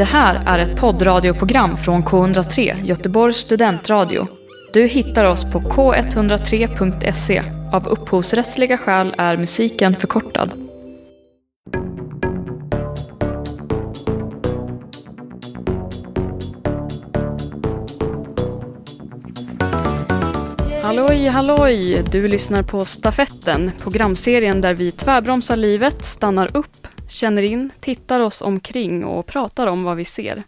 Det här är ett poddradioprogram från K103, Göteborgs studentradio. Du hittar oss på k103.se. Av upphovsrättsliga skäl är musiken förkortad. Halloj, halloj! Du lyssnar på Stafetten, programserien där vi tvärbromsar livet, stannar upp, känner in, tittar oss omkring och pratar om vad vi ser.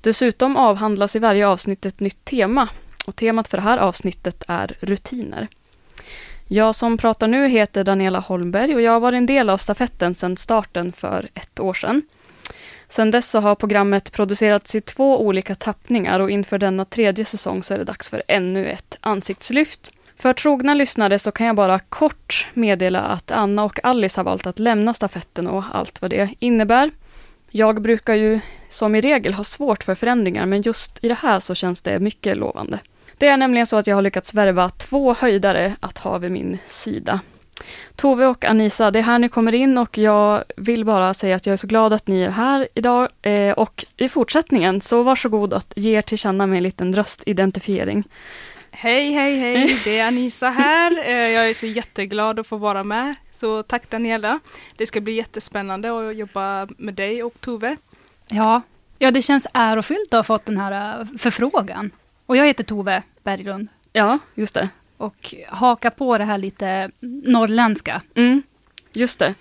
Dessutom avhandlas i varje avsnitt ett nytt tema och temat för det här avsnittet är rutiner. Jag som pratar nu heter Daniela Holmberg och jag har varit en del av stafetten sedan starten för ett år sedan. Sedan dess så har programmet producerats i två olika tappningar och inför denna tredje säsong så är det dags för ännu ett ansiktslyft. För trogna lyssnare så kan jag bara kort meddela att Anna och Alice har valt att lämna stafetten och allt vad det innebär. Jag brukar ju som i regel ha svårt för förändringar, men just i det här så känns det mycket lovande. Det är nämligen så att jag har lyckats värva två höjdare att ha vid min sida. Tove och Anisa, det är här ni kommer in och jag vill bara säga att jag är så glad att ni är här idag eh, och i fortsättningen så varsågod att ge er till känna med en liten röstidentifiering. Hej, hej, hej, det är Anisa här. Eh, jag är så jätteglad att få vara med. Så tack Daniela. Det ska bli jättespännande att jobba med dig och Tove. Ja, ja det känns ärofyllt att ha fått den här eh, förfrågan. Och jag heter Tove Berglund. Ja, just det. Och haka på det här lite norrländska. Mm, just det.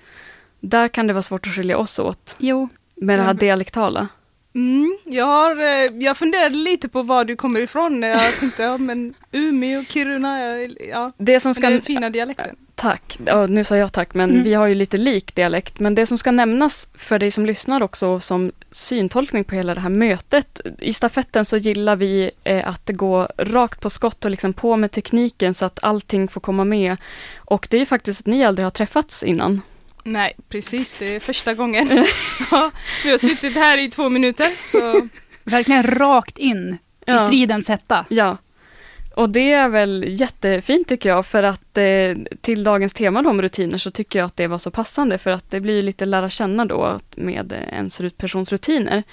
Där kan det vara svårt att skilja oss åt. Jo. Med det här dialektala. Mm, jag, har, eh, jag funderade lite på var du kommer ifrån. Jag tänkte, ja men Umeå, Kiruna, ja. Det som ska... Den fina dialekten. Tack. Ja, nu sa jag tack, men mm. vi har ju lite lik dialekt. Men det som ska nämnas för dig som lyssnar också som syntolkning på hela det här mötet. I stafetten så gillar vi eh, att det går rakt på skott och liksom på med tekniken så att allting får komma med. Och det är ju faktiskt att ni aldrig har träffats innan. Nej, precis. Det är första gången. ja, vi har suttit här i två minuter. Så. Verkligen rakt in ja. i stridens hetta. Ja. Och det är väl jättefint tycker jag, för att eh, till dagens tema om rutiner så tycker jag att det var så passande, för att det blir lite lära känna då med ens persons rutiner.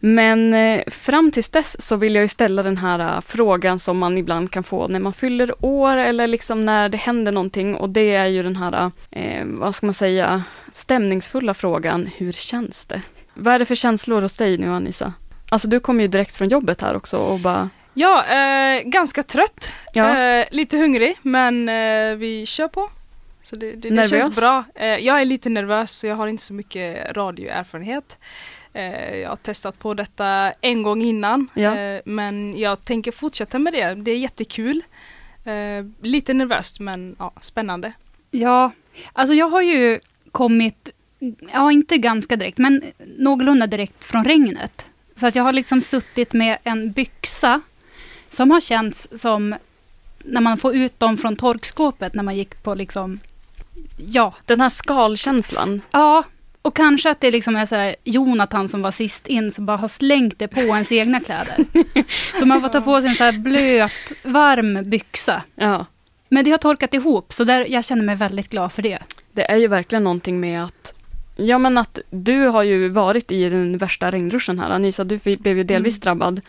Men eh, fram tills dess så vill jag ju ställa den här uh, frågan som man ibland kan få när man fyller år eller liksom när det händer någonting och det är ju den här, uh, vad ska man säga, stämningsfulla frågan, hur känns det? Vad är det för känslor hos dig nu Anissa? Alltså du kommer ju direkt från jobbet här också och bara Ja, eh, ganska trött. Ja. Eh, lite hungrig, men eh, vi kör på. Så det, det, det känns bra. Eh, jag är lite nervös, så jag har inte så mycket radioerfarenhet. Eh, jag har testat på detta en gång innan, ja. Eh, men jag tänker fortsätta med det. Det är jättekul. lite nervöst, men ja, spännande. Ja, alltså jag har ju kommit, ja inte ganska direkt, men någorlunda direkt från regnet. Så att jag har liksom suttit med en byxa som har känts som när man får ut dem från torkskåpet när man gick på liksom, ja. Den här skalkänslan. Ja, och kanske att det liksom är så här, Jonathan som var sist in som bara har slängt det på ens egna kläder. så man får ta på sig en så här blöt, varm byxa. Ja. Men det har torkat ihop, så där, jag känner mig väldigt glad för det. Det är ju verkligen någonting med att Ja men att du har ju varit i den värsta regnruschen här. Anisa, du blev ju delvis mm. drabbad.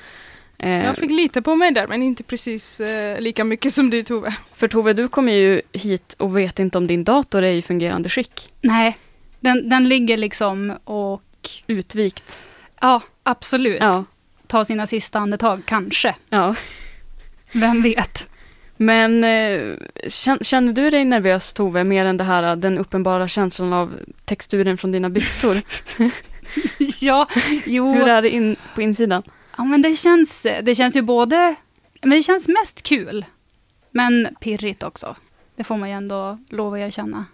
Eh, jag fick lite på mig där men inte precis eh, lika mycket som du Tove. För Tove, du kommer ju hit och vet inte om din dator är i fungerande skick. Nej, den, den ligger liksom och... Utvikt. Ja, absolut. Ja. Ta sina sista andetag, kanske. Ja. Vem vet? Men eh, känner du dig nervös Tove, mer än det här, den uppenbara känslan av texturen från dina byxor? ja, jo. Hur är det in, på insidan? Ja, men det känns, det känns ju både... Men det känns mest kul. Men pirrigt också. Det får man ju ändå lov att erkänna.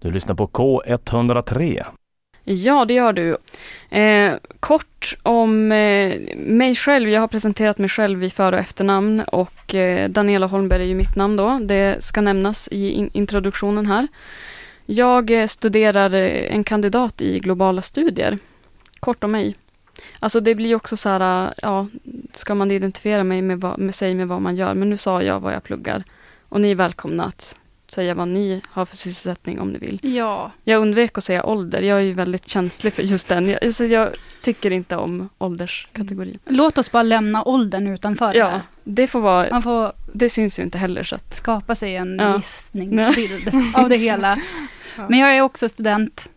Du lyssnar på K103. Ja, det gör du. Eh, kort om eh, mig själv. Jag har presenterat mig själv i för och efternamn och eh, Daniela Holmberg är ju mitt namn då. Det ska nämnas i in introduktionen här. Jag eh, studerar eh, en kandidat i globala studier. Kort om mig. Alltså det blir också så här, eh, ja, ska man identifiera mig med, vad, med sig med vad man gör, men nu sa jag vad jag pluggar. Och ni är välkomna att säga vad ni har för sysselsättning om ni vill. Ja. Jag undvek att säga ålder. Jag är ju väldigt känslig för just den. Jag, alltså jag tycker inte om ålderskategorin. Låt oss bara lämna åldern utanför. Ja, det får vara... Man får det syns ju inte heller. Så att, skapa sig en Ja. gissningsbild av det hela. Ja. Men jag är också student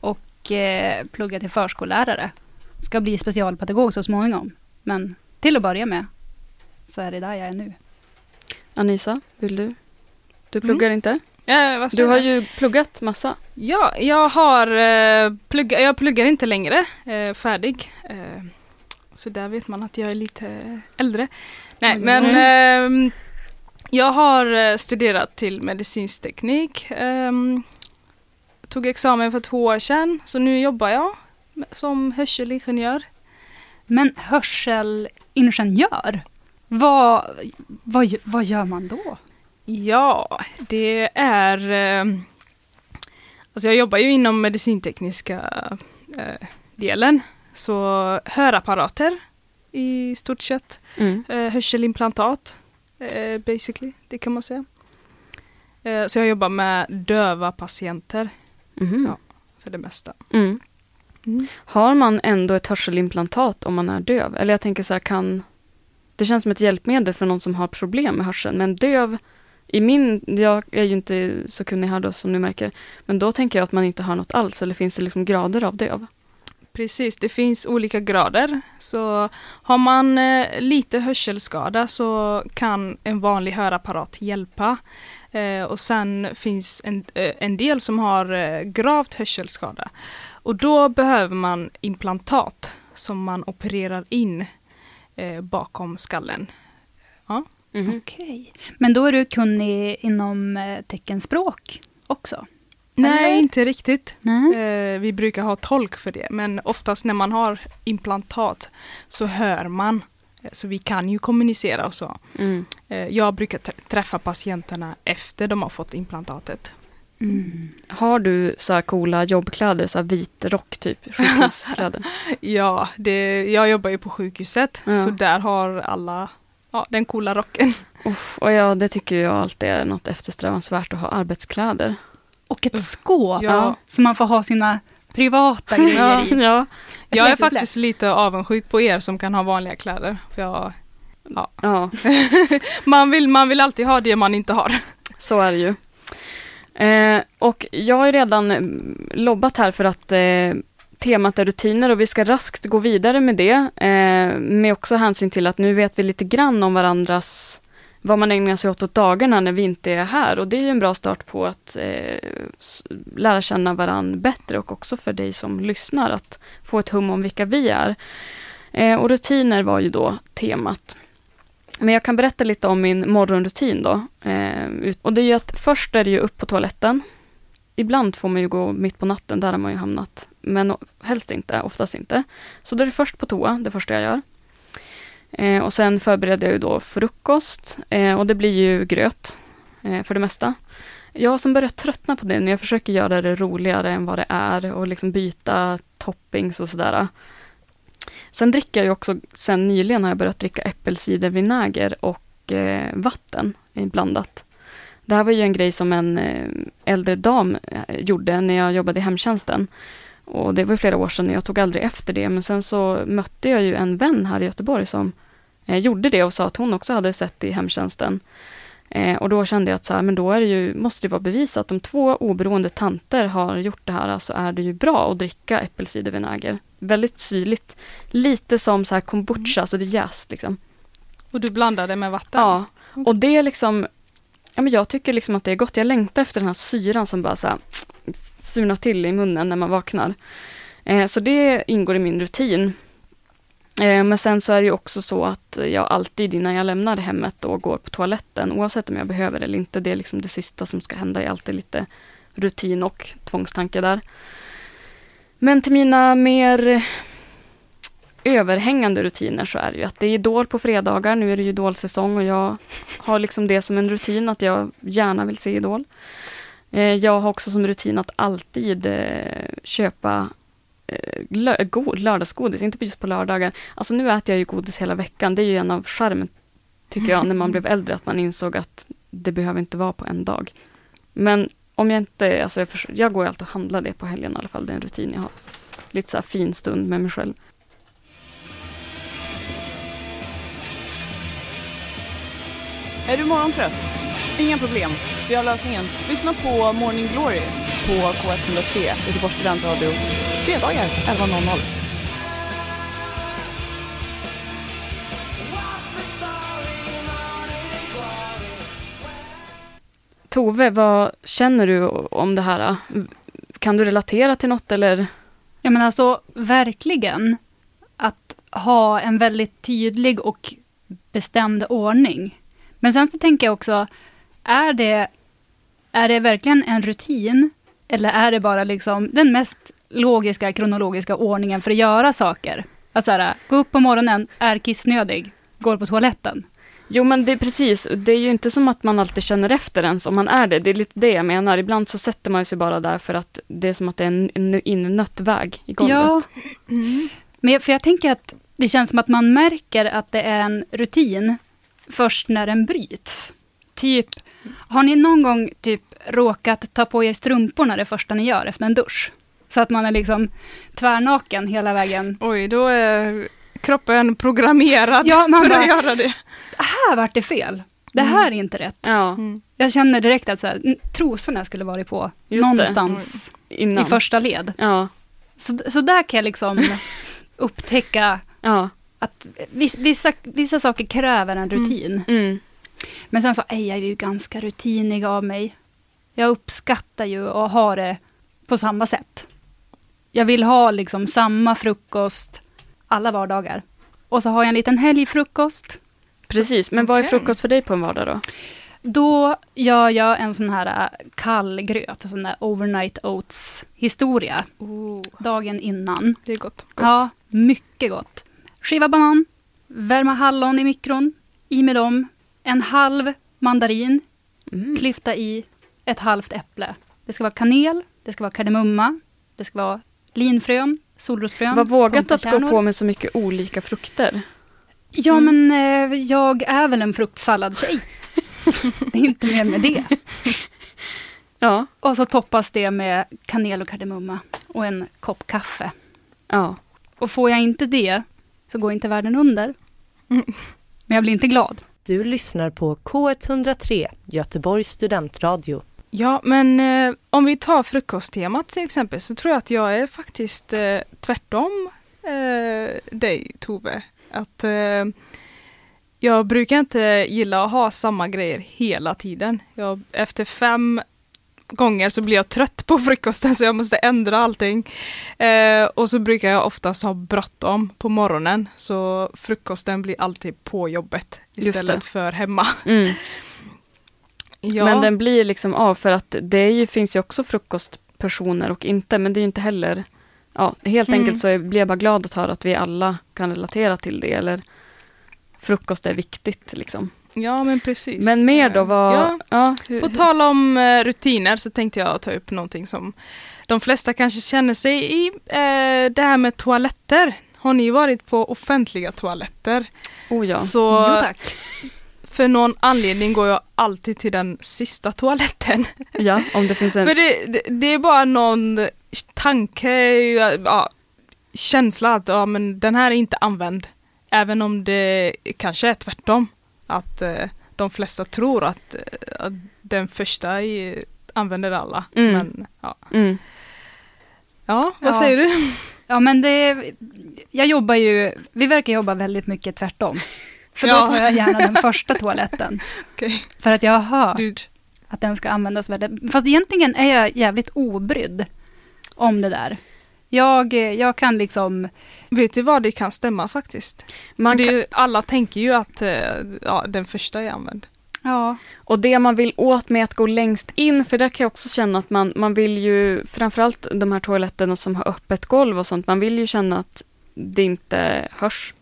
och eh, pluggar till förskollärare. Ska bli specialpedagog så småningom. Men till att börja med så är det där jag är nu. Anisa, vill du? Du pluggar inte? Eh, Du har ju pluggat massa. Ja, jag har eh, plugga, jag pluggar inte längre, eh, färdig. Eh, så där vet man att jag är lite äldre. Nej, Mm. men ehm, jag har eh, studerat till medicinsk teknik. ehm, tog examen för två år sedan, så nu jobbar jag som hörselingenjör. Men hörselingenjör, vad, vad, vad gör man då? Ja, det är... Eh, alltså jag jobbar ju inom medicintekniska eh, delen. Så hörapparater i stort sett. Mm. Eh, hörselimplantat, basically, det kan man säga. Så jag jobbar med döva patienter Mhm. Ja. för det mesta. Mm. Mm. Har man ändå ett hörselimplantat om man är döv? Eller jag tänker så här, kan... Det känns som ett hjälpmedel för någon som har problem med hörseln. Men döv, i min... Jag är ju inte så kunnig här då som ni märker. Men då tänker jag att man inte hör något alls. Eller finns det liksom grader av döv? Precis, det finns olika grader. Så har man eh, lite hörselskada så kan en vanlig hörapparat hjälpa. Eh, och sen finns en, eh, en del som har eh, gravt hörselskada. Och då behöver man implantat som man opererar in eh, bakom skallen. Mhm. Okej. Men då är du kunnig inom eh, teckenspråk också? Nej, Eller? inte riktigt. Nej. Eh, vi brukar ha tolk för det, men oftast när man har implantat så hör man. Eh, Så vi kan ju kommunicera och så. Mm. Eh, Jag brukar tr- träffa patienterna efter de har fått implantatet. Mm. Har du så här coola jobbkläder, så här vit rock typ, sjukhuskläder? Ja, det, jag jobbar ju på sjukhuset, Ja. så där har alla ja, den coola rocken. Uff, och ja, det tycker jag alltid är något eftersträvansvärt att ha arbetskläder. Och ett skåp, Ja. så man får ha sina privata grejer i. ja. Jag är faktiskt lite avundsjuk på er som kan ha vanliga kläder. För jag, ja, man, vill, man vill alltid ha det man inte har. så är det ju. Eh, och jag har ju redan lobbat här för att eh, temat är rutiner och vi ska raskt gå vidare med det. Eh, med också hänsyn till att nu vet vi lite grann om varandras vad man ägnar sig åt åt dagarna när vi inte är här. Och det är ju en bra start på att eh, lära känna varandra bättre och också för dig som lyssnar att få ett hum om vilka vi är. Eh, och rutiner var ju då temat. Men jag kan berätta lite om min morgonrutin då. Eh, och det är ju att först är det ju upp på toaletten. Ibland får man ju gå mitt på natten, där har man ju hamnat. Men helst inte, oftast inte. Så då är det först på toa, det första jag gör. Eh, och sen förbereder jag ju då frukost eh, och det blir ju gröt eh, för det mesta. Jag har som börjat tröttna på det när Jag försöker göra det roligare än vad det är och liksom byta toppings och sådär. Sen dricker jag ju också, sen nyligen har jag börjat dricka äppelcidervinäger och eh, vatten blandat. Det här var ju en grej som en eh, äldre dam eh, gjorde när jag jobbade i hemtjänsten. Och det var ju flera år sedan jag tog aldrig efter det. Men sen så mötte jag ju en vän här i Göteborg som eh, gjorde det och sa att hon också hade sett det i hemtjänsten. Eh, och då kände jag att så här, men då är det ju, måste det vara bevisat. Om två oberoende tanter har gjort det här så är det ju bra att dricka äppelcidervinäger. Väldigt syrligt. Lite som så här kombucha, så det jäst liksom. Och du blandar det med vatten? Ja, och det är liksom, ja men jag tycker liksom att det är gott. Jag längtar efter den här syran som bara så här, surnar till i munnen när man vaknar. Eh, så det ingår i min rutin. Eh, men sen så är det ju också så att jag alltid innan jag lämnar hemmet då går på toaletten, oavsett om jag behöver det eller inte. Det är liksom det sista som ska hända. Jag är alltid lite rutin och tvångstanke där. Men till mina mer överhängande rutiner så är det ju att det är Idol på fredagar. Nu är det ju Idolsäsong och jag har liksom det som en rutin att jag gärna vill se Idol. Eh, Jag har också som rutin att alltid eh, köpa eh, lö- go- lördagsgodis, inte just på lördagar. Alltså nu äter jag ju godis hela veckan. Det är ju en av charmen, tycker jag, när man blev äldre, att man insåg att det behöver inte vara på en dag. Men om jag inte, alltså jag, försöker, jag går ju alltid och handlar det på helgen i alla fall, det är en rutin jag har. Lite så här fin stund med mig själv. Är du morgontrött? Inga problem, vi har lösningen. Lyssna på Morning Glory på K103, Göteborgs studentradio, fredagar 11.00. Tove, vad känner du om det här? Kan du relatera till något eller? Ja men alltså verkligen. Att ha en väldigt tydlig och bestämd ordning. Men sen så tänker jag också, är det, är det verkligen en rutin? Eller är det bara liksom den mest logiska, kronologiska ordningen för att göra saker? Att så här, gå upp på morgonen, är kissnödig, går på toaletten. Jo men det är precis, det är ju inte som att man alltid känner efter ens om man är det. Det är lite det jag menar. Ibland så sätter man sig bara där för att det är som att det är en, en innönött väg i golvet. Ja, mm. men för jag tänker att det känns som att man märker att det är en rutin först när den bryts. Typ, har ni någon gång typ råkat ta på er strumporna det första ni gör efter en dusch? Så att man är liksom tvärnaken hela vägen. Oj, då är kroppen programmerad ja, man för bara, att göra det. Här vart det fel. Det här mm. är inte rätt. Ja. Mm. Jag känner direkt att så här, trosorna skulle varit på Just någonstans i första led. Ja. Så, så där kan jag liksom upptäcka ja. att vissa, vissa saker kräver en rutin. Mm. Men sen så är jag ju ganska rutinig av mig. Jag uppskattar ju att ha det på samma sätt. Jag vill ha liksom samma frukost alla vardagar. Och så har jag en liten helgfrukost. Precis, men vad är frukost för dig på en vardag då? Då gör jag en sån här äh, kall gröt, en sån där overnight oats historia. Oh. Dagen innan. Det är gott. gott. Ja, mycket gott. Skiva banan, värma hallon i mikron, i med dem, en halv mandarin, mm. klyfta i ett halvt äpple. Det ska vara kanel, det ska vara kardemumma, det ska vara linfrön, solrosfrön. Vad vågat att gå på med så mycket olika frukter. Ja, mm. men eh, jag är väl en fruktsalladtjej. det är inte mer med det. ja. Och så toppas det med kanel och kardemumma och en kopp kaffe. Ja. Och får jag inte det, så går inte världen under. Mm. Men jag blir inte glad. Du lyssnar på K103, Göteborgs studentradio. Ja, men eh, om vi tar frukosttemat till exempel så tror jag att jag är faktiskt eh, tvärtom eh, dig Tove. Att eh, jag brukar inte gilla att ha samma grejer hela tiden. Jag, efter fem gånger så blir jag trött på frukosten så jag måste ändra allting. Eh, och så brukar jag oftast ha bråttom på morgonen så frukosten blir alltid på jobbet istället för hemma. Mm. Ja. Men den blir liksom av för att det ju, finns ju också frukostpersoner och inte, men det är ju inte heller Ja, helt mm. enkelt så blir jag bara glad att höra att vi alla kan relatera till det, eller frukost är viktigt liksom. Ja, men precis. Men mer då, vad... Ja. ja hur, På tal om uh, rutiner så tänkte jag ta upp någonting som de flesta kanske känner sig i, uh, det här med toaletter. Har ni varit på offentliga toaletter? Oh ja. Så, jo, tack för någon anledning går jag alltid till den sista toaletten. Ja, om det finns en... För det, det, det är bara någon tanke, ja, känsla att ja, men den här är inte använd. Även om det kanske är tvärtom. Att eh, de flesta tror att, eh, att den första är, använder alla. Mm. Men, ja. Mm. ja, vad ja. säger du? Ja men det, jag jobbar ju, vi verkar jobba väldigt mycket tvärtom. För ja. då tar jag gärna den första toaletten. okay. För att jag har hört Dude. att den ska användas väldigt... Fast egentligen är jag jävligt obrydd om det där. Jag, jag kan liksom... Vet du vad, det kan stämma faktiskt. Man kan... ju, alla tänker ju att eh, ja, den första är använd. Ja. Och det man vill åt med att gå längst in, för där kan jag också känna att man, man vill ju, framförallt de här toaletterna som har öppet golv och sånt, man vill ju känna att det inte hörs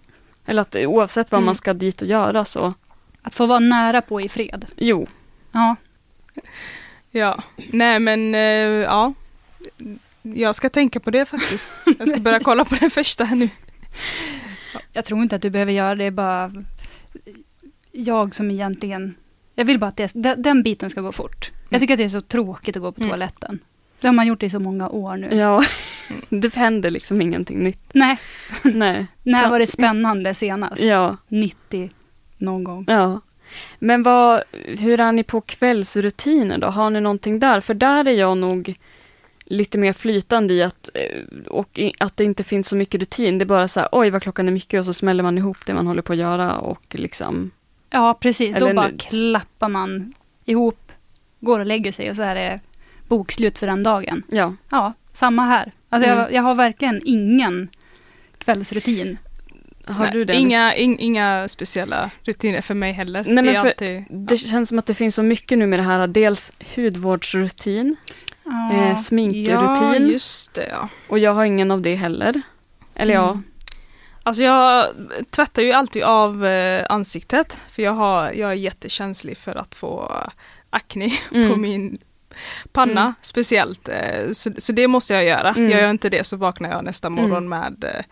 eller att oavsett vad mm. man ska dit och göra så... Att få vara nära på i fred. Jo. Ja. Ja, nej men uh, ja. Jag ska tänka på det faktiskt. Jag ska börja kolla på den första nu. Jag tror inte att du behöver göra det, bara jag som egentligen... Jag vill bara att det, den biten ska gå fort. Jag tycker att det är så tråkigt att gå på mm. toaletten. Det har man gjort i så många år nu. Ja, det händer liksom ingenting nytt. Nej. Nej. När var det spännande senast? Ja. 90 någon gång. Ja. Men vad, hur är ni på kvällsrutiner då? Har ni någonting där? För där är jag nog lite mer flytande i att, eh, och att det inte finns så mycket rutin. Det är bara så här, oj vad klockan är mycket och så smäller man ihop det man håller på att göra och liksom. Ja precis, då bara klappar man ihop, går och lägger sig och så är det bokslut för den dagen. Ja. Ja, samma här. Alltså mm. jag, jag har verkligen ingen kvällsrutin. Har Nej, du det? Inga, in, inga speciella rutiner för mig heller. Nej, det, alltid, det känns som att det finns så mycket nu med det här. Dels hudvårdsrutin, ah, eh, sminkrutin. Ja, just det. Ja. Och jag har ingen av det heller. Eller mm. ja. Alltså jag tvättar ju alltid av eh, ansiktet. För jag, har, jag är jättekänslig för att få akne mm. på min panna mm. speciellt. Eh, så, så, det måste jag göra. Mm. Jag gör inte det så vaknar jag nästa morgon mm. med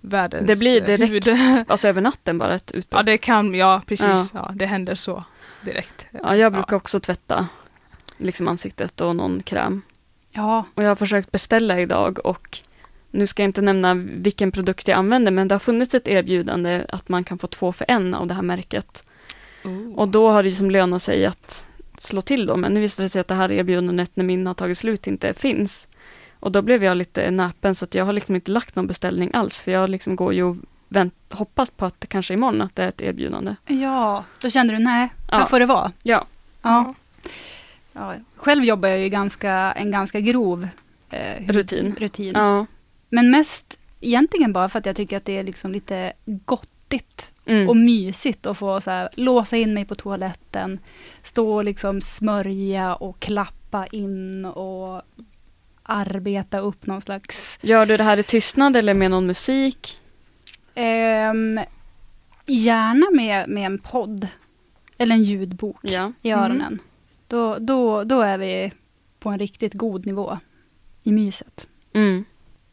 världens Det blir direkt, huvud. alltså över natten bara ett utbrott? Ja det kan, ja precis, ja. ja det händer så direkt. Ja jag brukar ja. också tvätta liksom ansiktet och någon kräm. Ja. Och jag har försökt beställa idag och nu ska jag inte nämna vilken produkt jag använder men det har funnits ett erbjudande att man kan få två för en av det här märket. Oh. Och då har det som lönat sig att slå till då, men nu visade det sig att det här erbjudandet när min har tagit slut inte finns. Och då blev jag lite näpen så att jag har liksom inte lagt någon beställning alls för jag liksom går ju och vänt, hoppas på att det kanske imorgon att det är ett erbjudande. Ja, då kände du nej, ja. här får det vara. Ja. ja. Ja. Själv jobbar jag ju ganska, en ganska grov eh, rutin. rutin. Ja. Men mest egentligen bara för att jag tycker att det är liksom lite gottigt mm. och mysigt att få så här, låsa in mig på toaletten, stå och liksom smörja och klappa in och arbeta upp någon slags... Gör du det här i tystnad eller med någon musik? Um, gärna med, med en podd. Eller en ljudbok ja. i öronen. Mm. Då, då, då är vi på en riktigt god nivå i myset. Mm.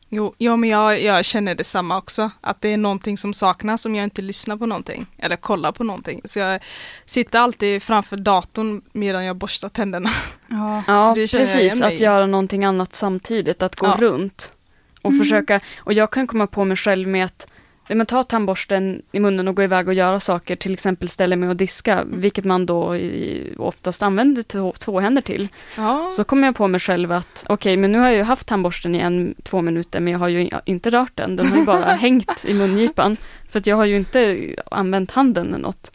Jo, jo men jag, jag känner detsamma också. Att det är någonting som saknas om jag inte lyssnar på någonting. Eller kollar på någonting. Så jag sitter alltid framför datorn medan jag borstar tänderna. Ja, ja precis. Att göra någonting annat samtidigt. Att gå ja. runt. Och mm. försöka. Och jag kan komma på mig själv med att men ta tandborsten i munnen och gå iväg och göra saker, till exempel ställa mig och diska, mm. vilket man då i, oftast använder två, två händer till. Ja. Så kommer jag på mig själv att, okej, okay, men nu har jag ju haft tandborsten i en, två minuter, men jag har ju inte rört den, den har ju bara hängt i mungipan, för att jag har ju inte använt handen eller något.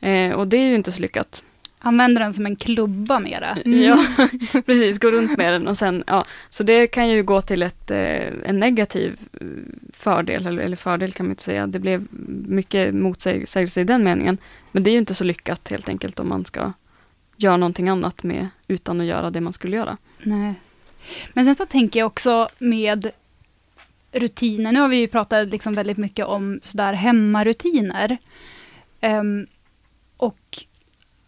Eh, och det är ju inte så lyckat använder den som en klubba mera. Mm. Ja, precis, gå runt med den och sen, ja, så det kan ju gå till ett, eh, en negativ eh, fördel, eller, eller fördel kan man inte säga, det blev mycket motsägelse i den meningen. Men det är ju inte så lyckat helt enkelt om man ska göra någonting annat med, utan att göra det man skulle göra. Nej. Men sen så tänker jag också med rutiner, nu har vi ju pratat liksom väldigt mycket om sådär hemmarutiner. Um, och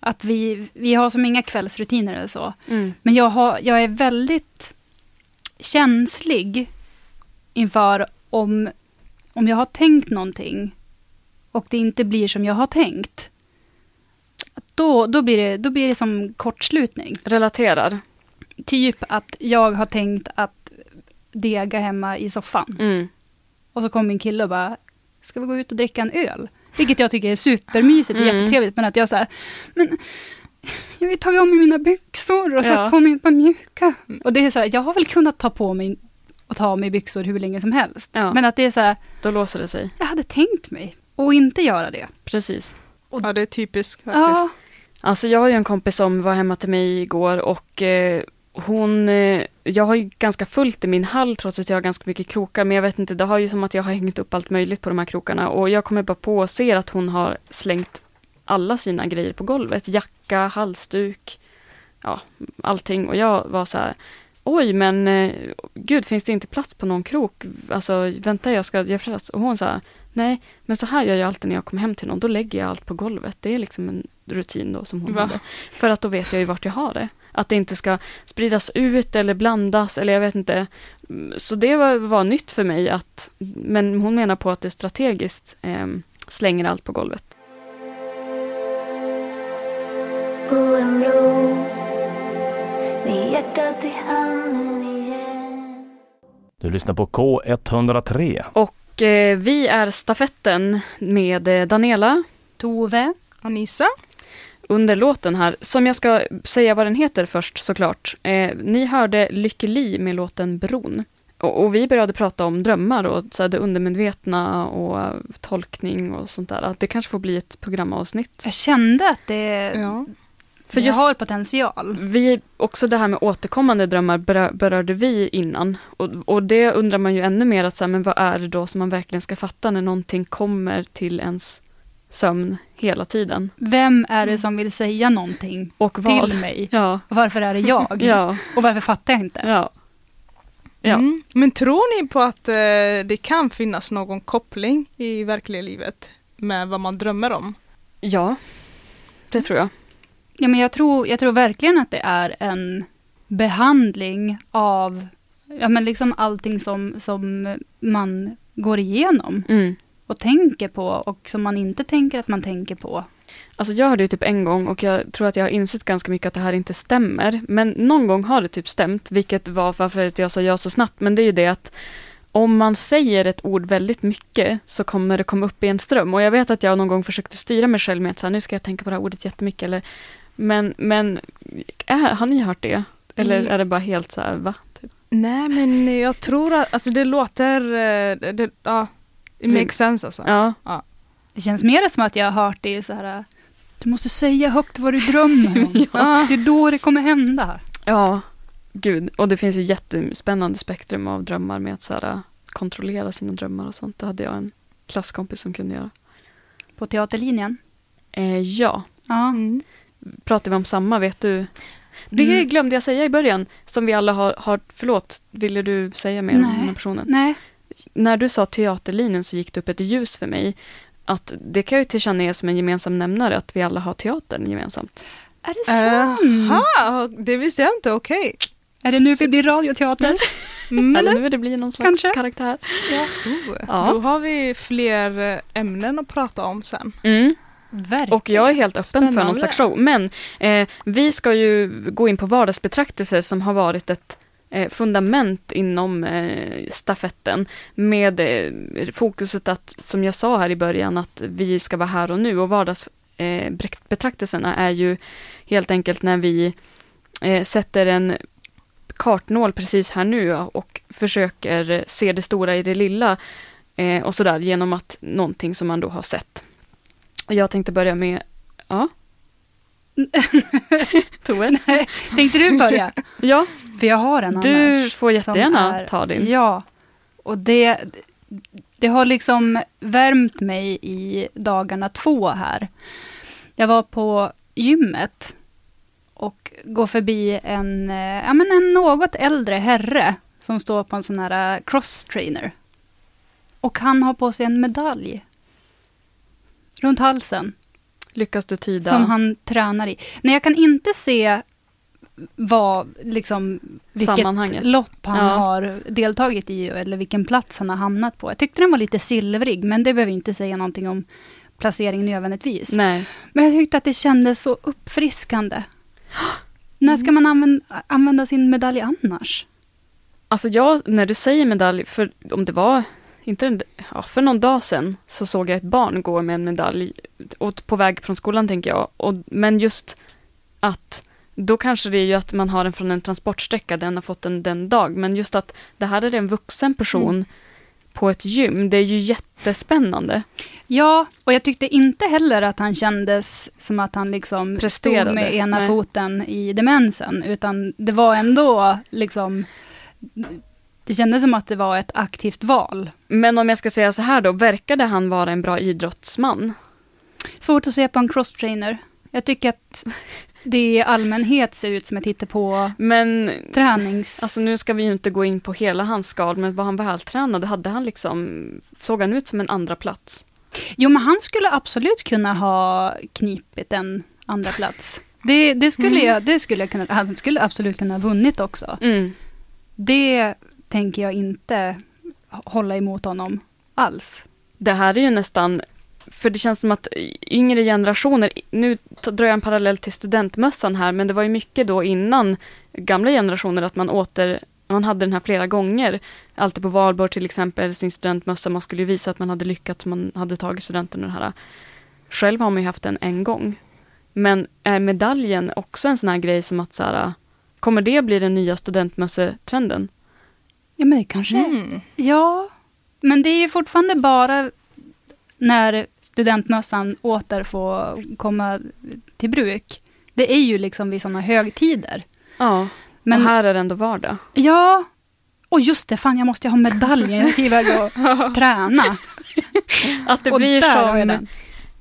att vi, vi har som inga kvällsrutiner eller så. Mm. Men jag, har, jag är väldigt känslig inför om, om jag har tänkt någonting och det inte blir som jag har tänkt. Då, då, blir, det, då blir det som kortslutning. Relaterar? Typ att jag har tänkt att dega hemma i soffan. Mm. Och så kommer min kille och bara, ska vi gå ut och dricka en öl? Vilket jag tycker är supermysigt och mm. jättetrevligt. Men att jag så men jag har ju tagit av mig mina byxor och ja. satt på mig ett par mjuka. Och det är så här, jag har väl kunnat ta på mig och ta av mig byxor hur länge som helst. Ja. Men att det är så här, Då låser det sig. Jag hade tänkt mig och inte göra det. Precis. Och, ja, det är typiskt faktiskt. Ja. Alltså jag har ju en kompis som var hemma till mig igår och eh, hon, eh, jag har ju ganska fullt i min hall trots att jag har ganska mycket krokar, men jag vet inte, det har ju som att jag har hängt upp allt möjligt på de här krokarna och jag kommer bara på och ser att hon har slängt alla sina grejer på golvet. Jacka, halsduk, ja, allting. Och jag var så här, oj men eh, gud, finns det inte plats på någon krok? Alltså vänta, jag ska göra plats. Och hon sa, nej, men så här gör jag alltid när jag kommer hem till någon. Då lägger jag allt på golvet. Det är liksom en rutin då som hon Va? hade. För att då vet jag ju vart jag har det. Att det inte ska spridas ut eller blandas eller jag vet inte. Så det var, var nytt för mig att, men hon menar på att det strategiskt eh, slänger allt på golvet. På en bro hjärtat i handen igen Du lyssnar på K103. Och eh, vi är stafetten med eh, Daniela, Tove, Anissa. Under låten här, som jag ska säga vad den heter först såklart. Eh, ni hörde Lykke Li med låten Bron. Och, och, vi började prata om drömmar och så här, det undermedvetna och tolkning och sånt där. Att det kanske får bli ett programavsnitt. Jag kände att det, ja. För det har potential. Vi, också det här med återkommande drömmar berör, berörde vi innan. Och, och det undrar man ju ännu mer, att så här, men vad är det då som man verkligen ska fatta när någonting kommer till ens sömn hela tiden. Vem är det som vill säga någonting och till mig? Ja. Och varför är det jag? ja. Och varför fattar jag inte? Ja. Ja. Mm. Men tror ni på att eh, det kan finnas någon koppling i verkliga livet med vad man drömmer om? Ja, det tror jag. Ja, men jag tror, jag tror verkligen att det är en behandling av ja, men liksom allting som, som man går igenom. Mm. Och tänker på och som man inte tänker att man tänker på. Alltså jag hörde ju typ en gång och jag tror att jag har insett ganska mycket att det här inte stämmer. Men någon gång har det typ stämt, vilket var varför jag sa ja så snabbt. Men det är ju det att om man säger ett ord väldigt mycket så kommer det komma upp i en ström. Och jag vet att jag någon gång försökte styra mig själv med att så här, nu ska jag tänka på det här ordet jättemycket. Eller, men men är, har ni hört det? Eller mm. är det bara helt så här, va? Typ? Nej men jag tror att, alltså det låter, eh, det, ja, it makes sense alltså. Ja. ja. Det känns mer som att jag har hört det så här, du måste säga högt vad du drömmer om. ja. Det är då det kommer hända. Ja, gud. Och det finns ju jättespännande spektrum av drömmar med att så här, kontrollera sina drömmar och sånt. Det hade jag en klasskompis som kunde göra. På teaterlinjen? Eh, ja. ja. Mm. Pratar vi om samma, vet du? Det mm. glömde jag säga i början, som vi alla har, har förlåt, ville du säga mer Nej. om den här personen? Nej. När du sa teaterlinjen så gick det upp ett ljus för mig att det kan ju tillkännages som en gemensam nämnare att vi alla har teatern gemensamt. Är det sant? Aha, det visste jag inte, okej. Okay. Är det nu vi blir radioteater? Mm. Eller nu det blir någon slags Kanske. karaktär. Ja. Oh, ja. Då har vi fler eh, ämnen att prata om sen. Mm. Och jag är helt öppen Spännande. för någon slags show. Men eh, vi ska ju gå in på vardagsbetraktelser som har varit ett eh, fundament inom eh, stafetten med eh, fokuset att, som jag sa här i början, att vi ska vara här och nu och vardagsbetraktelserna är ju helt enkelt när vi eh, sätter en kartnål precis här nu och försöker se det stora i det lilla eh, och sådär genom att någonting som man då har sett. Jag tänkte börja med, ja, Tove? Nej, tänkte du börja? ja. För jag har en Du får jättegärna är, ta din. Ja. Och det, det har liksom värmt mig i dagarna två här. Jag var på gymmet och går förbi en, ja, men en något äldre herre som står på en sån här äh, cross-trainer. Och han har på sig en medalj runt halsen. Lyckas du tyda? Som han tränar i. Nej, jag kan inte se vad, liksom, vilket lopp han ja. har deltagit i eller vilken plats han har hamnat på. Jag tyckte den var lite silvrig, men det behöver inte säga någonting om placering nödvändigtvis. Nej. Men jag tyckte att det kändes så uppfriskande. När ska man använda, använda sin medalj annars? Alltså jag, när du säger medalj, för om det var inte en, ja, för någon dag sedan så såg jag ett barn gå med en medalj och på väg från skolan tänker jag. Och, men just att då kanske det är ju att man har den från en transportsträcka, den har fått den den dag. Men just att det här är en vuxen person mm. på ett gym, det är ju jättespännande. Ja, och jag tyckte inte heller att han kändes som att han liksom Presterade. stod med ena Nej. foten i demensen, utan det var ändå liksom det kändes som att det var ett aktivt val. Men om jag ska säga så här då, verkade han vara en bra idrottsman? Svårt att se på en crosstrainer. Jag tycker att det i allmänhet ser ut som ett hittepå men, tränings... Alltså nu ska vi ju inte gå in på hela hans skal, men var han vältränad? Hade han liksom, såg han ut som en andra plats? Jo, men han skulle absolut kunna ha knipit en andra plats. Det, det skulle mm. jag, det skulle jag kunna, han skulle absolut kunna ha vunnit också. Mm. Det tänker jag inte hålla emot honom alls. Det här är ju nästan för det känns som att yngre generationer, nu drar jag en parallell till studentmössan här, men det var ju mycket då innan gamla generationer att man åter man hade den här flera gånger. Alltid på valborg till exempel, sin studentmössa. Man skulle ju visa att man hade lyckats, man hade tagit studenten och här. Själv har man ju haft den en gång. Men är medaljen också en sån här grej som att så här, kommer det bli den nya studentmössetrenden? Ja, men det kanske mm. Ja, men det är ju fortfarande bara när studentmössan åter får komma till bruk. Det är ju liksom vid sådana högtider. Ja, men, och här är det ändå vardag. Ja, och just det, fan jag måste ju ha medaljen, jag ska iväg och träna. Att det och blir som...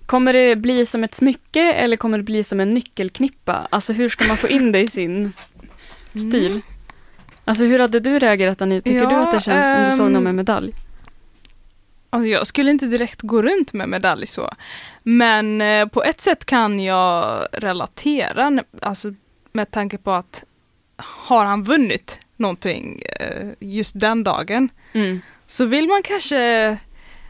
Kommer det bli som ett smycke eller kommer det bli som en nyckelknippa? Alltså hur ska man få in det i sin stil? Mm. Alltså hur hade du reagerat Annie? Tycker ja, du att det känns um, som du såg någon med ehm, medalj? Alltså jag skulle inte direkt gå runt med medalj så. Men eh, på ett sätt kan jag relatera, alltså med tanke på att har han vunnit någonting eh, just den dagen mm. så vill man kanske,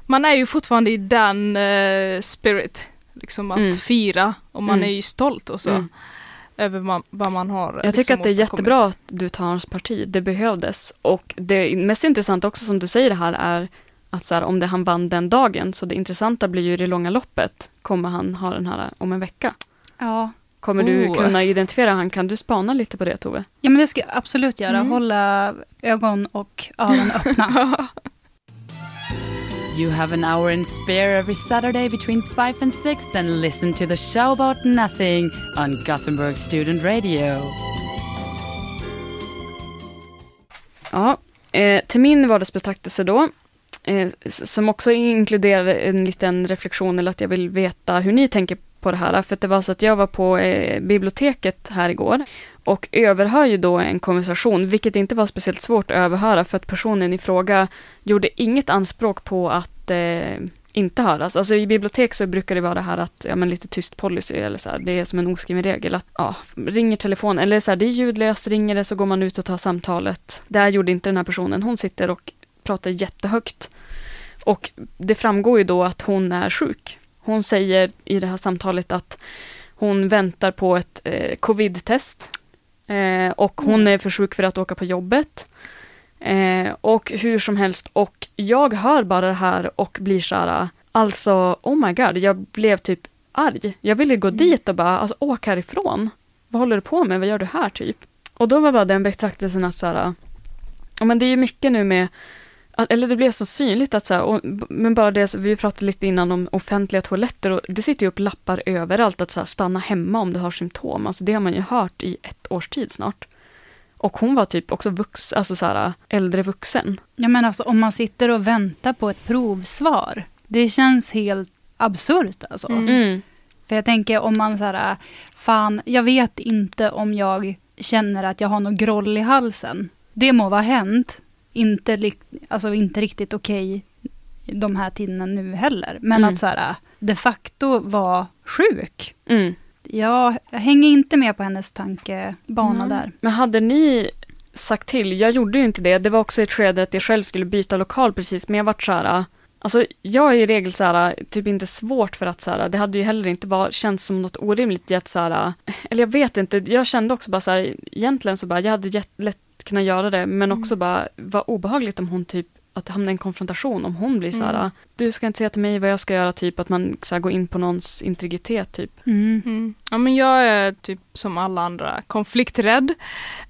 man är ju fortfarande i den eh, spirit, liksom att mm. fira och man mm. är ju stolt och så. Över man, vad man har Jag tycker liksom att det är jättebra att du tar hans parti, det behövdes. Och det mest intressanta också som du säger här är att så här, om det han vann den dagen, så det intressanta blir ju i det långa loppet, kommer han ha den här om en vecka? Ja. Kommer oh. du kunna identifiera han? Kan du spana lite på det Tove? Ja men det ska jag absolut göra, mm. hålla ögon och öron öppna. You have an hour in spare every Saturday between 5 and 6 then listen to the show about nothing on Gothenburg Student Radio. Ja, eh, till min vardagsbetraktelse då eh, som också inkluderar en liten reflektion eller att jag vill veta hur ni tänker på det här. För att det var så att jag var på eh, biblioteket här igår och överhör ju då en konversation, vilket inte var speciellt svårt att överhöra för att personen i fråga gjorde inget anspråk på att eh, inte höras. Alltså i bibliotek så brukar det vara det här att, ja men lite tyst policy eller så här, det är som en oskriven regel att, ja, ringer telefonen, eller så här, det är ljudlöst, ringer det så går man ut och tar samtalet. Det gjorde inte den här personen, hon sitter och pratar jättehögt. Och det framgår ju då att hon är sjuk. Hon säger i det här samtalet att hon väntar på ett eh, covid-test. Eh, och hon mm. är för sjuk för att åka på jobbet. Eh, och hur som helst, och jag hör bara det här och blir så här, alltså oh my god, jag blev typ arg. Jag ville gå mm. dit och bara, alltså åk härifrån. Vad håller du på med? Vad gör du här typ? Och då var bara den betraktelsen att så här, men det är ju mycket nu med eller det blev så synligt att så här, och, men bara det, vi pratade lite innan om offentliga toaletter och det sitter ju upp lappar överallt att så här, stanna hemma om du har symptom. Alltså det har man ju hört i ett års tid snart. Och hon var typ också vux, alltså så här, äldre vuxen. Ja men alltså om man sitter och väntar på ett provsvar. Det känns helt absurt alltså. Mm. mm. För jag tänker om man så här, fan, jag vet inte om jag känner att jag har något groll i halsen. Det må vara hänt, inte, alltså inte riktigt okej okay, de här tiderna nu heller. Men mm. att så här, de facto vara sjuk. Mm. Jag, jag hänger inte med på hennes tankebana mm. där. Men hade ni sagt till, jag gjorde ju inte det, det var också ett skede att jag själv skulle byta lokal precis, men jag vart så här, Alltså jag är i regel så här, typ inte svårt för att så här, det hade ju heller inte bara känts som något orimligt i att så här, eller jag vet inte, jag kände också bara så här, egentligen så bara, jag hade lätt kunna göra det, men också mm. bara vad obehagligt om hon typ att hamna i en konfrontation om hon blir så här, mm. du ska inte säga till mig vad jag ska göra, typ att man så här, går in på någons integritet typ. Mm. Mm. Ja men jag är typ som alla andra konflikträdd,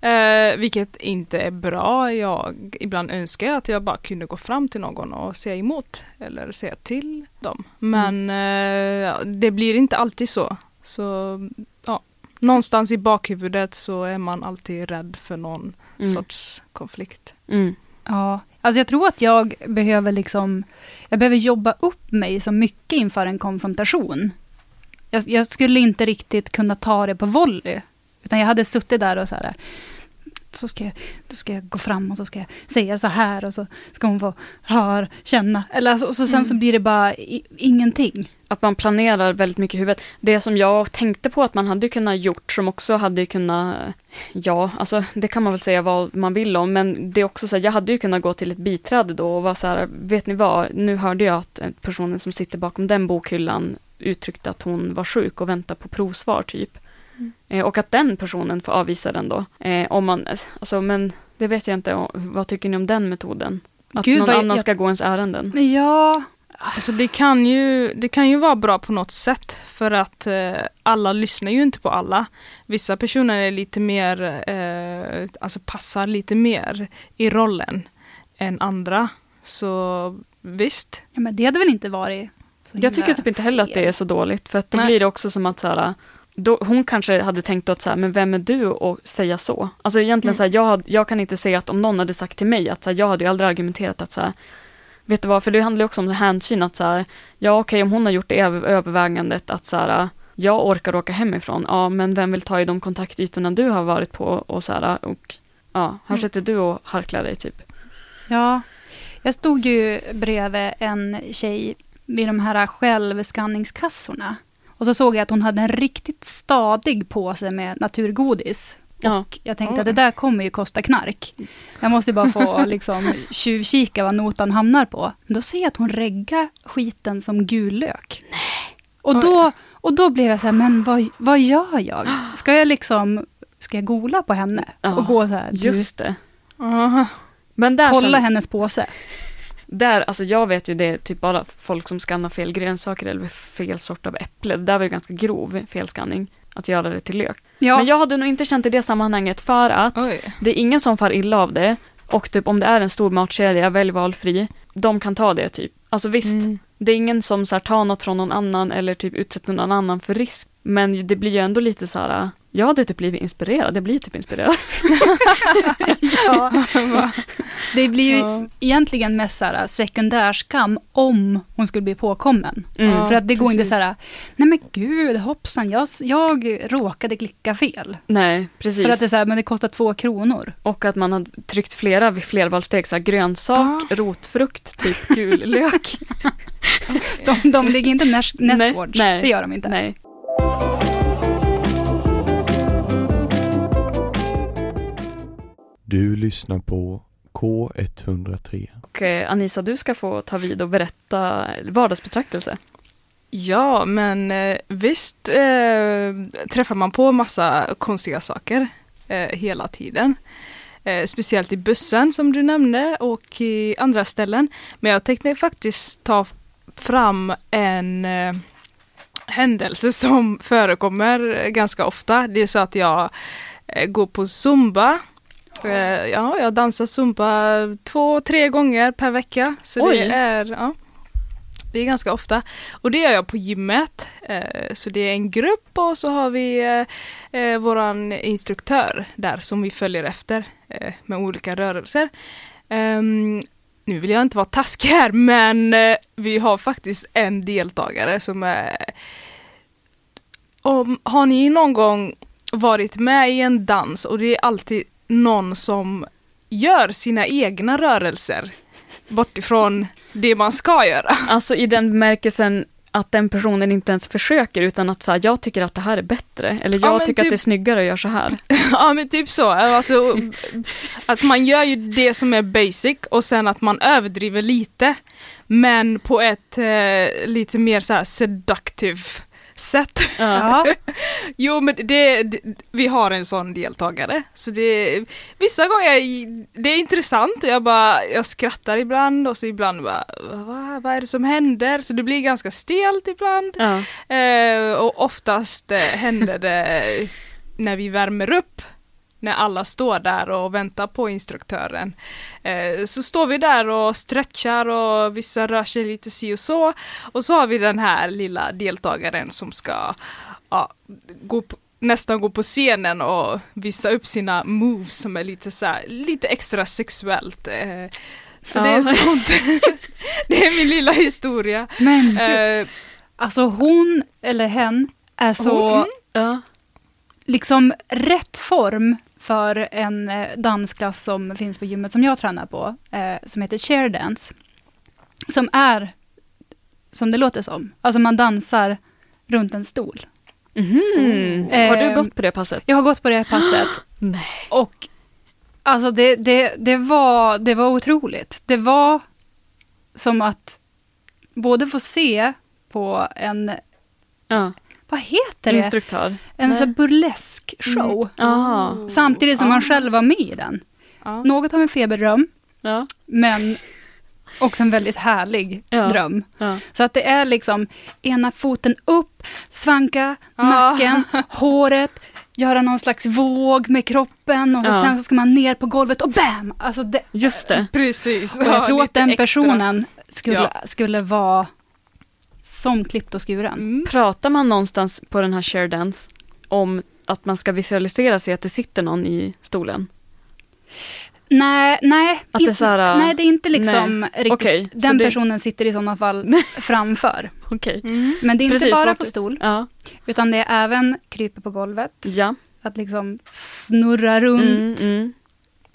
eh, vilket inte är bra. Jag ibland önskar jag att jag bara kunde gå fram till någon och säga emot eller säga till dem. Men mm. eh, det blir inte alltid så. Så ja, någonstans i bakhuvudet så är man alltid rädd för någon mm. sorts konflikt. Mm. Ja, alltså jag tror att jag behöver liksom, jag behöver jobba upp mig så mycket inför en konfrontation. Jag, jag skulle inte riktigt kunna ta det på volley. Utan jag hade suttit där och så här, så ska, jag, då ska jag gå fram och så ska jag säga så här och så ska hon få höra, känna. Eller alltså, och så, sen mm. så blir det bara i, ingenting. Att man planerar väldigt mycket i huvudet. Det som jag tänkte på att man hade kunnat gjort som också hade kunnat, ja, alltså det kan man väl säga vad man vill om, men det är också så här, jag hade ju kunnat gå till ett biträde då och vara så här, vet ni vad, nu hörde jag att personen som sitter bakom den bokhyllan uttryckte att hon var sjuk och väntade på provsvar typ. Mm. Eh, och att den personen får avvisa den då. Eh, om man, alltså, men det vet jag inte, vad tycker ni om den metoden? Att Gud, någon annan jag, ska gå ens ärenden? Ja, Alltså det, kan ju, det kan ju vara bra på något sätt för att eh, alla lyssnar ju inte på alla. Vissa personer är lite mer, eh, alltså passar lite mer i rollen än andra. Så visst. Ja, men det hade väl inte varit Jag tycker typ inte heller att det är så dåligt för att då Nej. blir det också som att så här, då, hon kanske hade tänkt att så här, men vem är du att säga så? Alltså egentligen mm. så här, jag, jag kan inte säga att om någon hade sagt till mig att så här, jag hade ju aldrig argumenterat att så här, vet du vad, för det handlar också om hänsyn att så här, ja okej okay, om hon har gjort det övervägandet att så här, jag orkar åka hemifrån, ja men vem vill ta i de kontaktytorna du har varit på och så här, och ja, här mm. sitter du och harklar dig typ. Ja, jag stod ju bredvid en tjej vid de här självskanningskassorna. Och så såg jag att hon hade en riktigt stadig påse med naturgodis. Ja. Och jag tänkte oh. att det där kommer ju kosta knark. Jag måste bara få liksom tjuvkika vad notan hamnar på. Men då ser jag att hon reggar skiten som gul lök. Nej. Och då, och då blev jag så här, men vad, vad gör jag? Ska jag liksom, ska jag gola på henne? Ja, och gå så här, just det. Uh, men där kolla hennes påse. Där, alltså jag vet ju det är typ bara folk som skannar fel grönsaker eller fel sort av äpple. Det där var ju ganska grov felskanning att göra det till lök. Ja. Men jag hade nog inte känt i det sammanhanget för att Oj. det är ingen som far illa av det. Och typ om det är en stor matkedja, välj valfri, de kan ta det typ. Alltså visst, mm. det är ingen som så här, tar något från någon annan eller typ utsätter någon annan för risk. Men det blir ju ändå lite så här, jag hade typ blivit inspirerad, jag blir typ inspirerad. ja, det blir ju ja. egentligen mest såhär sekundärskam om hon skulle bli påkommen. Mm. För att det går precis. inte såhär, nej men gud hoppsan, jag, jag råkade klicka fel. Nej, precis. För att det är såhär, men det kostar två kronor. Och att man har tryckt flera vid flervalssteg, såhär grönsak, ah. rotfrukt, typ gul lök. de, de ligger inte nästgårds, det gör de inte. Nej. Du lyssnar på K103. Och eh, Anisa, du ska få ta vid och berätta vardagsbetraktelse. Ja, men eh, visst eh, träffar man på massa konstiga saker eh, hela tiden. Eh, speciellt i bussen som du nämnde och i andra ställen. Men jag tänkte faktiskt ta fram en eh, händelse som förekommer ganska ofta. Det är så att jag går på zumba Eh, ja, jag dansar zumba två, tre gånger per vecka. Så Oj. det är, ja, det är ganska ofta. Och det gör jag på gymmet. Eh, så det är en grupp och så har vi eh, våran instruktör där som vi följer efter med olika rörelser. Ehm, nu vill jag inte vara taskig här men vi har faktiskt en deltagare som är om, Har ni någon gång varit med i en dans och det är alltid någon som gör sina egna rörelser bort ifrån det man ska göra. Alltså i den bemärkelsen att den personen inte ens försöker utan att säga jag tycker att det här är bättre eller jag ja, tycker typ... att det är snyggare att göra så här. ja men typ så, alltså, att man gör ju det som är basic och sen att man överdriver lite men på ett eh, lite mer så här seductive sätt. Ja. jo men det, det, vi har en sån deltagare. Så det, vissa gånger, det är intressant, jag bara, jag skrattar ibland och så ibland bara, Va, vad är det som händer? Så det blir ganska stelt ibland. Ja. Eh, och oftast eh, händer det när vi värmer upp när alla står där och väntar på instruktören. Eh, så står vi där och stretchar och vissa rör sig lite si och så. Och så har vi den här lilla deltagaren som ska ja, gå på, nästan gå på scenen och visa upp sina moves som är lite så här, lite extra sexuellt. Eh, så ja. det är sånt. det är min lilla historia. Men gud. Eh, alltså hon eller hen är så, hon, liksom rätt form för en eh, dansklass som finns på gymmet som jag tränar på, eh, som heter Chair Dance. Som är som det låter som. Alltså man dansar runt en stol. Mm. har du gått på det passet? Jag har gått på det passet. Nej. Och alltså det, det, det, var, det var otroligt. Det var som att både få se på en ja. Vad heter det? Instruktör. En sån burlesk show. Mm. Samtidigt som man själv var med i den. Något av en feberdröm. Ja. Men också en väldigt härlig Ja. dröm. Ja. Så att det är liksom ena foten upp, svanka, nacken, håret, göra någon slags våg med kroppen och Ja. sen så ska man ner på golvet och bam! Alltså det, Just det. Precis. och jag Ja, tror att den extra. personen skulle, Ja. skulle vara som klippt och skuren. Mm. Pratar man någonstans på den här share dance om att man ska visualisera sig att det sitter någon i stolen? Nej, nej. Att det är så här, nej, det är inte liksom riktigt. Okej, så den det- personen sitter i sådana fall framför. Okej. Mm. Men det är inte Precis, bara på stol, Ja. utan det är även kryper på golvet. Ja. Att liksom snurra runt Mm, mm.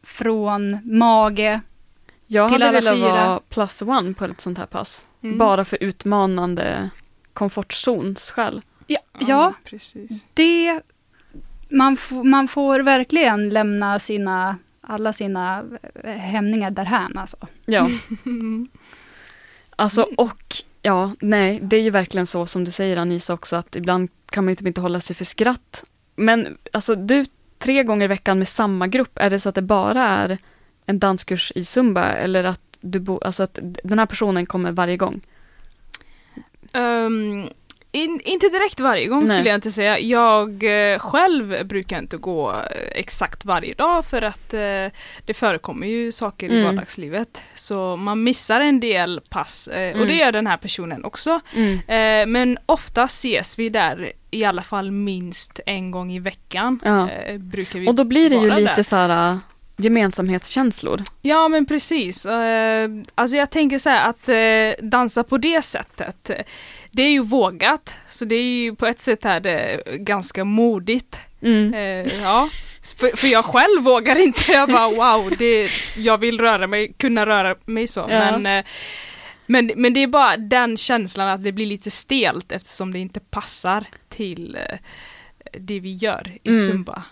från mage. Jag Till hade velat vara plus one på ett sånt här pass. Mm. Bara för utmanande komfortzonsskäl. Ja, ja precis. det... Man, man får verkligen lämna sina, alla sina eh, hämningar därhän alltså. Ja. Alltså och ja, nej, det är ju verkligen så som du säger Anisa också att ibland kan man ju typ inte hålla sig för skratt. Men alltså du, tre gånger i veckan med samma grupp, är det så att det bara är en danskurs i zumba eller att du bo, alltså att den här personen kommer varje gång? Ehm, in, inte direkt varje gång Nej. skulle jag inte säga. Jag eh, själv brukar inte gå eh, exakt varje dag för att eh, det förekommer ju saker i Mm. vardagslivet. Så man missar en del pass eh, och Mm. det gör den här personen också. Mm. Eh, men ofta ses vi där i alla fall minst en gång i veckan. Ja. Eh, brukar vi Och då blir det ju lite där. så här gemensamhetskänslor. Ja men precis. Eh, alltså jag tänker så här att eh, dansa på det sättet, det är ju vågat. Så det är ju på ett sätt är det ganska modigt. Mm. Eh, ja. För, jag själv vågar inte. Jag bara wow, det, jag vill röra mig, kunna röra mig så. Ja. Men, men, men det är bara den känslan att det blir lite stelt eftersom det inte passar till det vi gör i Mm. zumba.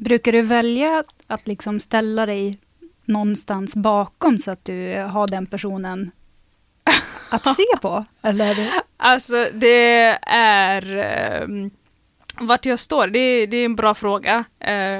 Brukar du välja att liksom ställa dig någonstans bakom så att du har den personen att se på? Eller? Alltså det är um, vart jag står, det, det är en bra fråga.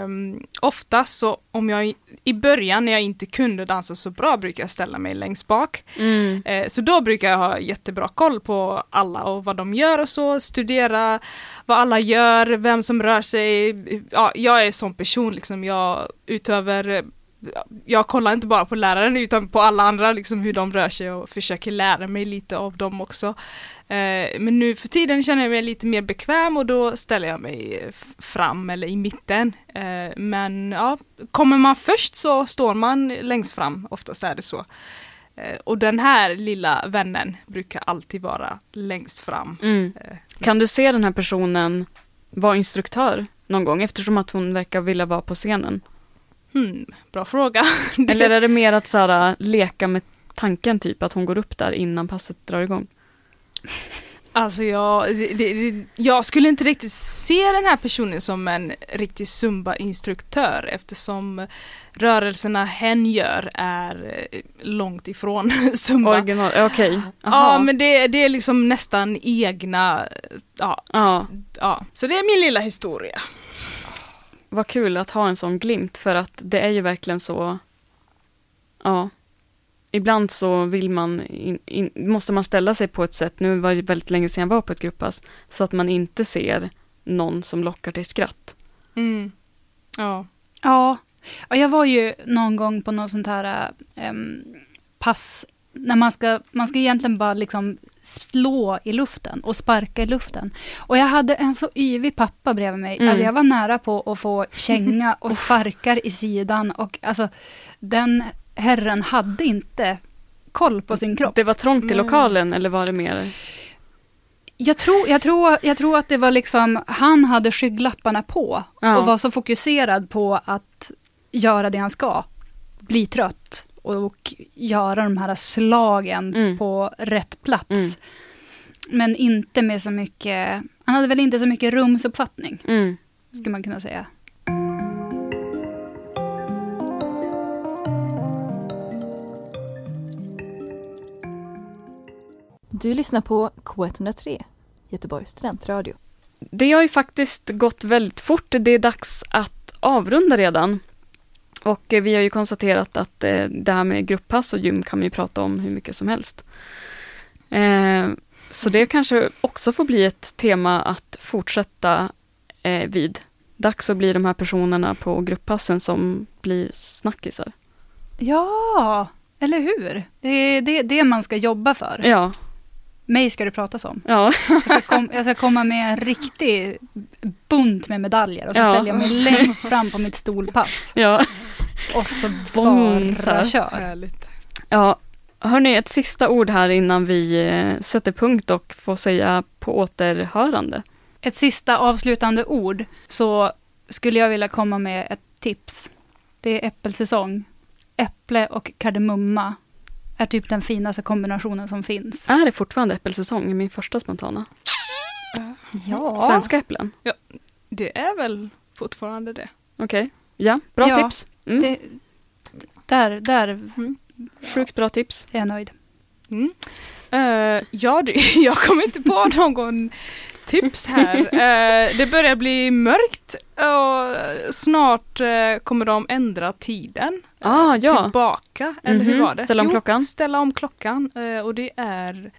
Um, oftast så om jag i- början när jag inte kunde dansa så bra brukar jag ställa mig längst bak. Mm. Eh, så då brukar jag ha jättebra koll på alla och vad de gör och så, studera vad alla gör, vem som rör sig. Ja, jag är sån person liksom, jag utöver jag kollar inte bara på läraren utan på alla andra, liksom hur de rör sig och försöker lära mig lite av dem också. Eh, men nu för tiden känner jag mig lite mer bekväm och då ställer jag mig f- fram eller i mitten. Eh, men ja, kommer man först så står man längst fram, oftast är det så. Eh, och den här lilla vännen brukar alltid vara längst fram. Mm. Eh, Kan du se den här personen vara instruktör någon gång eftersom att hon verkar vilja vara på scenen? Hmm, bra fråga. Eller är det mer att så här, leka med tanken typ att hon går upp där innan passet drar igång? Alltså jag, det, det, jag skulle inte riktigt se den här personen som en riktig zumba-instruktör eftersom rörelserna hen gör är eh, långt ifrån zumba. Original, okej. Ja Aha. men det, det är liksom nästan egna, ja, Ja, ja. Så det är min lilla historia. vad kul att ha en sån glimt för att det är ju verkligen så, ja. Ibland så vill man, in, in, måste man ställa sig på ett sätt, nu var det väldigt länge sedan jag var på ett grupppass, så att man inte ser någon som lockar till skratt. Mm. Ja. Ja, och jag var ju någon gång på något sånt här em, pass, när man ska, man ska egentligen bara liksom slå i luften och sparka i luften. Och jag hade en så yvig pappa bredvid mig. Mm. Alltså jag var nära på att få känga och sparkar i sidan. Och alltså, den herren hade inte koll på sin kropp. Det var trångt i Mm. lokalen eller var det mer? Jag tror, jag, tror, jag tror att det var liksom, han hade skygglapparna på ja. och var så fokuserad på att göra det han ska. Bli trött och göra de här slagen mm. på rätt plats. Mm. Men inte med så mycket, han hade väl inte så mycket rumsuppfattning, mm. skulle man kunna säga. Du lyssnar på K103, Göteborgs studentradio. Det har ju faktiskt gått väldigt fort. Det är dags att avrunda redan. Och eh, vi har ju konstaterat att eh, det här med grupppass och gym kan man ju prata om hur mycket som helst. Eh, så det kanske också får bli ett tema att fortsätta vid. Dags att bli de här personerna på grupppassen som blir snackisar. Ja, eller hur? Det är det, det man ska jobba för. Ja. Mig ska det pratas om. Ja. Jag, ska kom, jag ska komma med en riktig bunt med medaljer och så ja. ställer jag mig längst fram på mitt stolpass. Ja. Och så bara kör. Härligt. Ja, hörni, ett sista ord här innan vi eh, sätter punkt och får säga på återhörande. Ett sista avslutande ord, så skulle jag vilja komma med ett tips. Det är äppelsäsong. Äpple och kardemumma är typ den finaste kombinationen som finns. Är det fortfarande äppelsäsong? Min första spontana. Ja. Svenska äpplen? Ja, det är väl fortfarande det. Okej. Okay. Ja, bra ja, tips. Mm. Det, där, där. Mm. Sjukt bra tips. Jag är nöjd. Mm. Uh, ja, du, jag kommer inte på någon tips här. Uh, det börjar bli mörkt och snart uh, kommer de ändra tiden ah, ja. tillbaka. Eller mm -hmm. hur mhm. var det? Ställa om jo, klockan? ställa om klockan och det är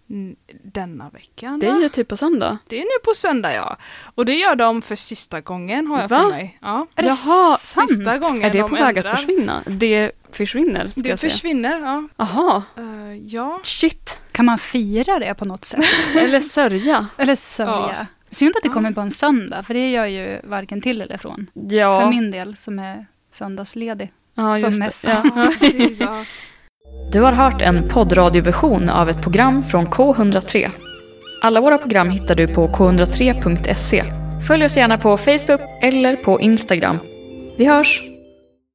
denna veckan. Det är ju typ på söndag. Det är nu på söndag ja. Och det gör de för sista gången har jag Va? för mig. Ja. Är Jaha, sant? Sista gången Är det på väg att försvinna? Det försvinner? Det försvinner, ja. Jaha. Uh, ja. Shit. Kan man fira det på något sätt? eller sörja. Eller sörja. Ja. Synd att det kommer på en söndag, för det gör ju varken till eller från. Ja. För min del som är söndagsledig. Ja, just som mest. Ja. ja, Du har hört en poddradioversion av ett program från K103. Alla våra program hittar du på k103.se. Följ oss gärna på Facebook eller på Instagram. Vi hörs!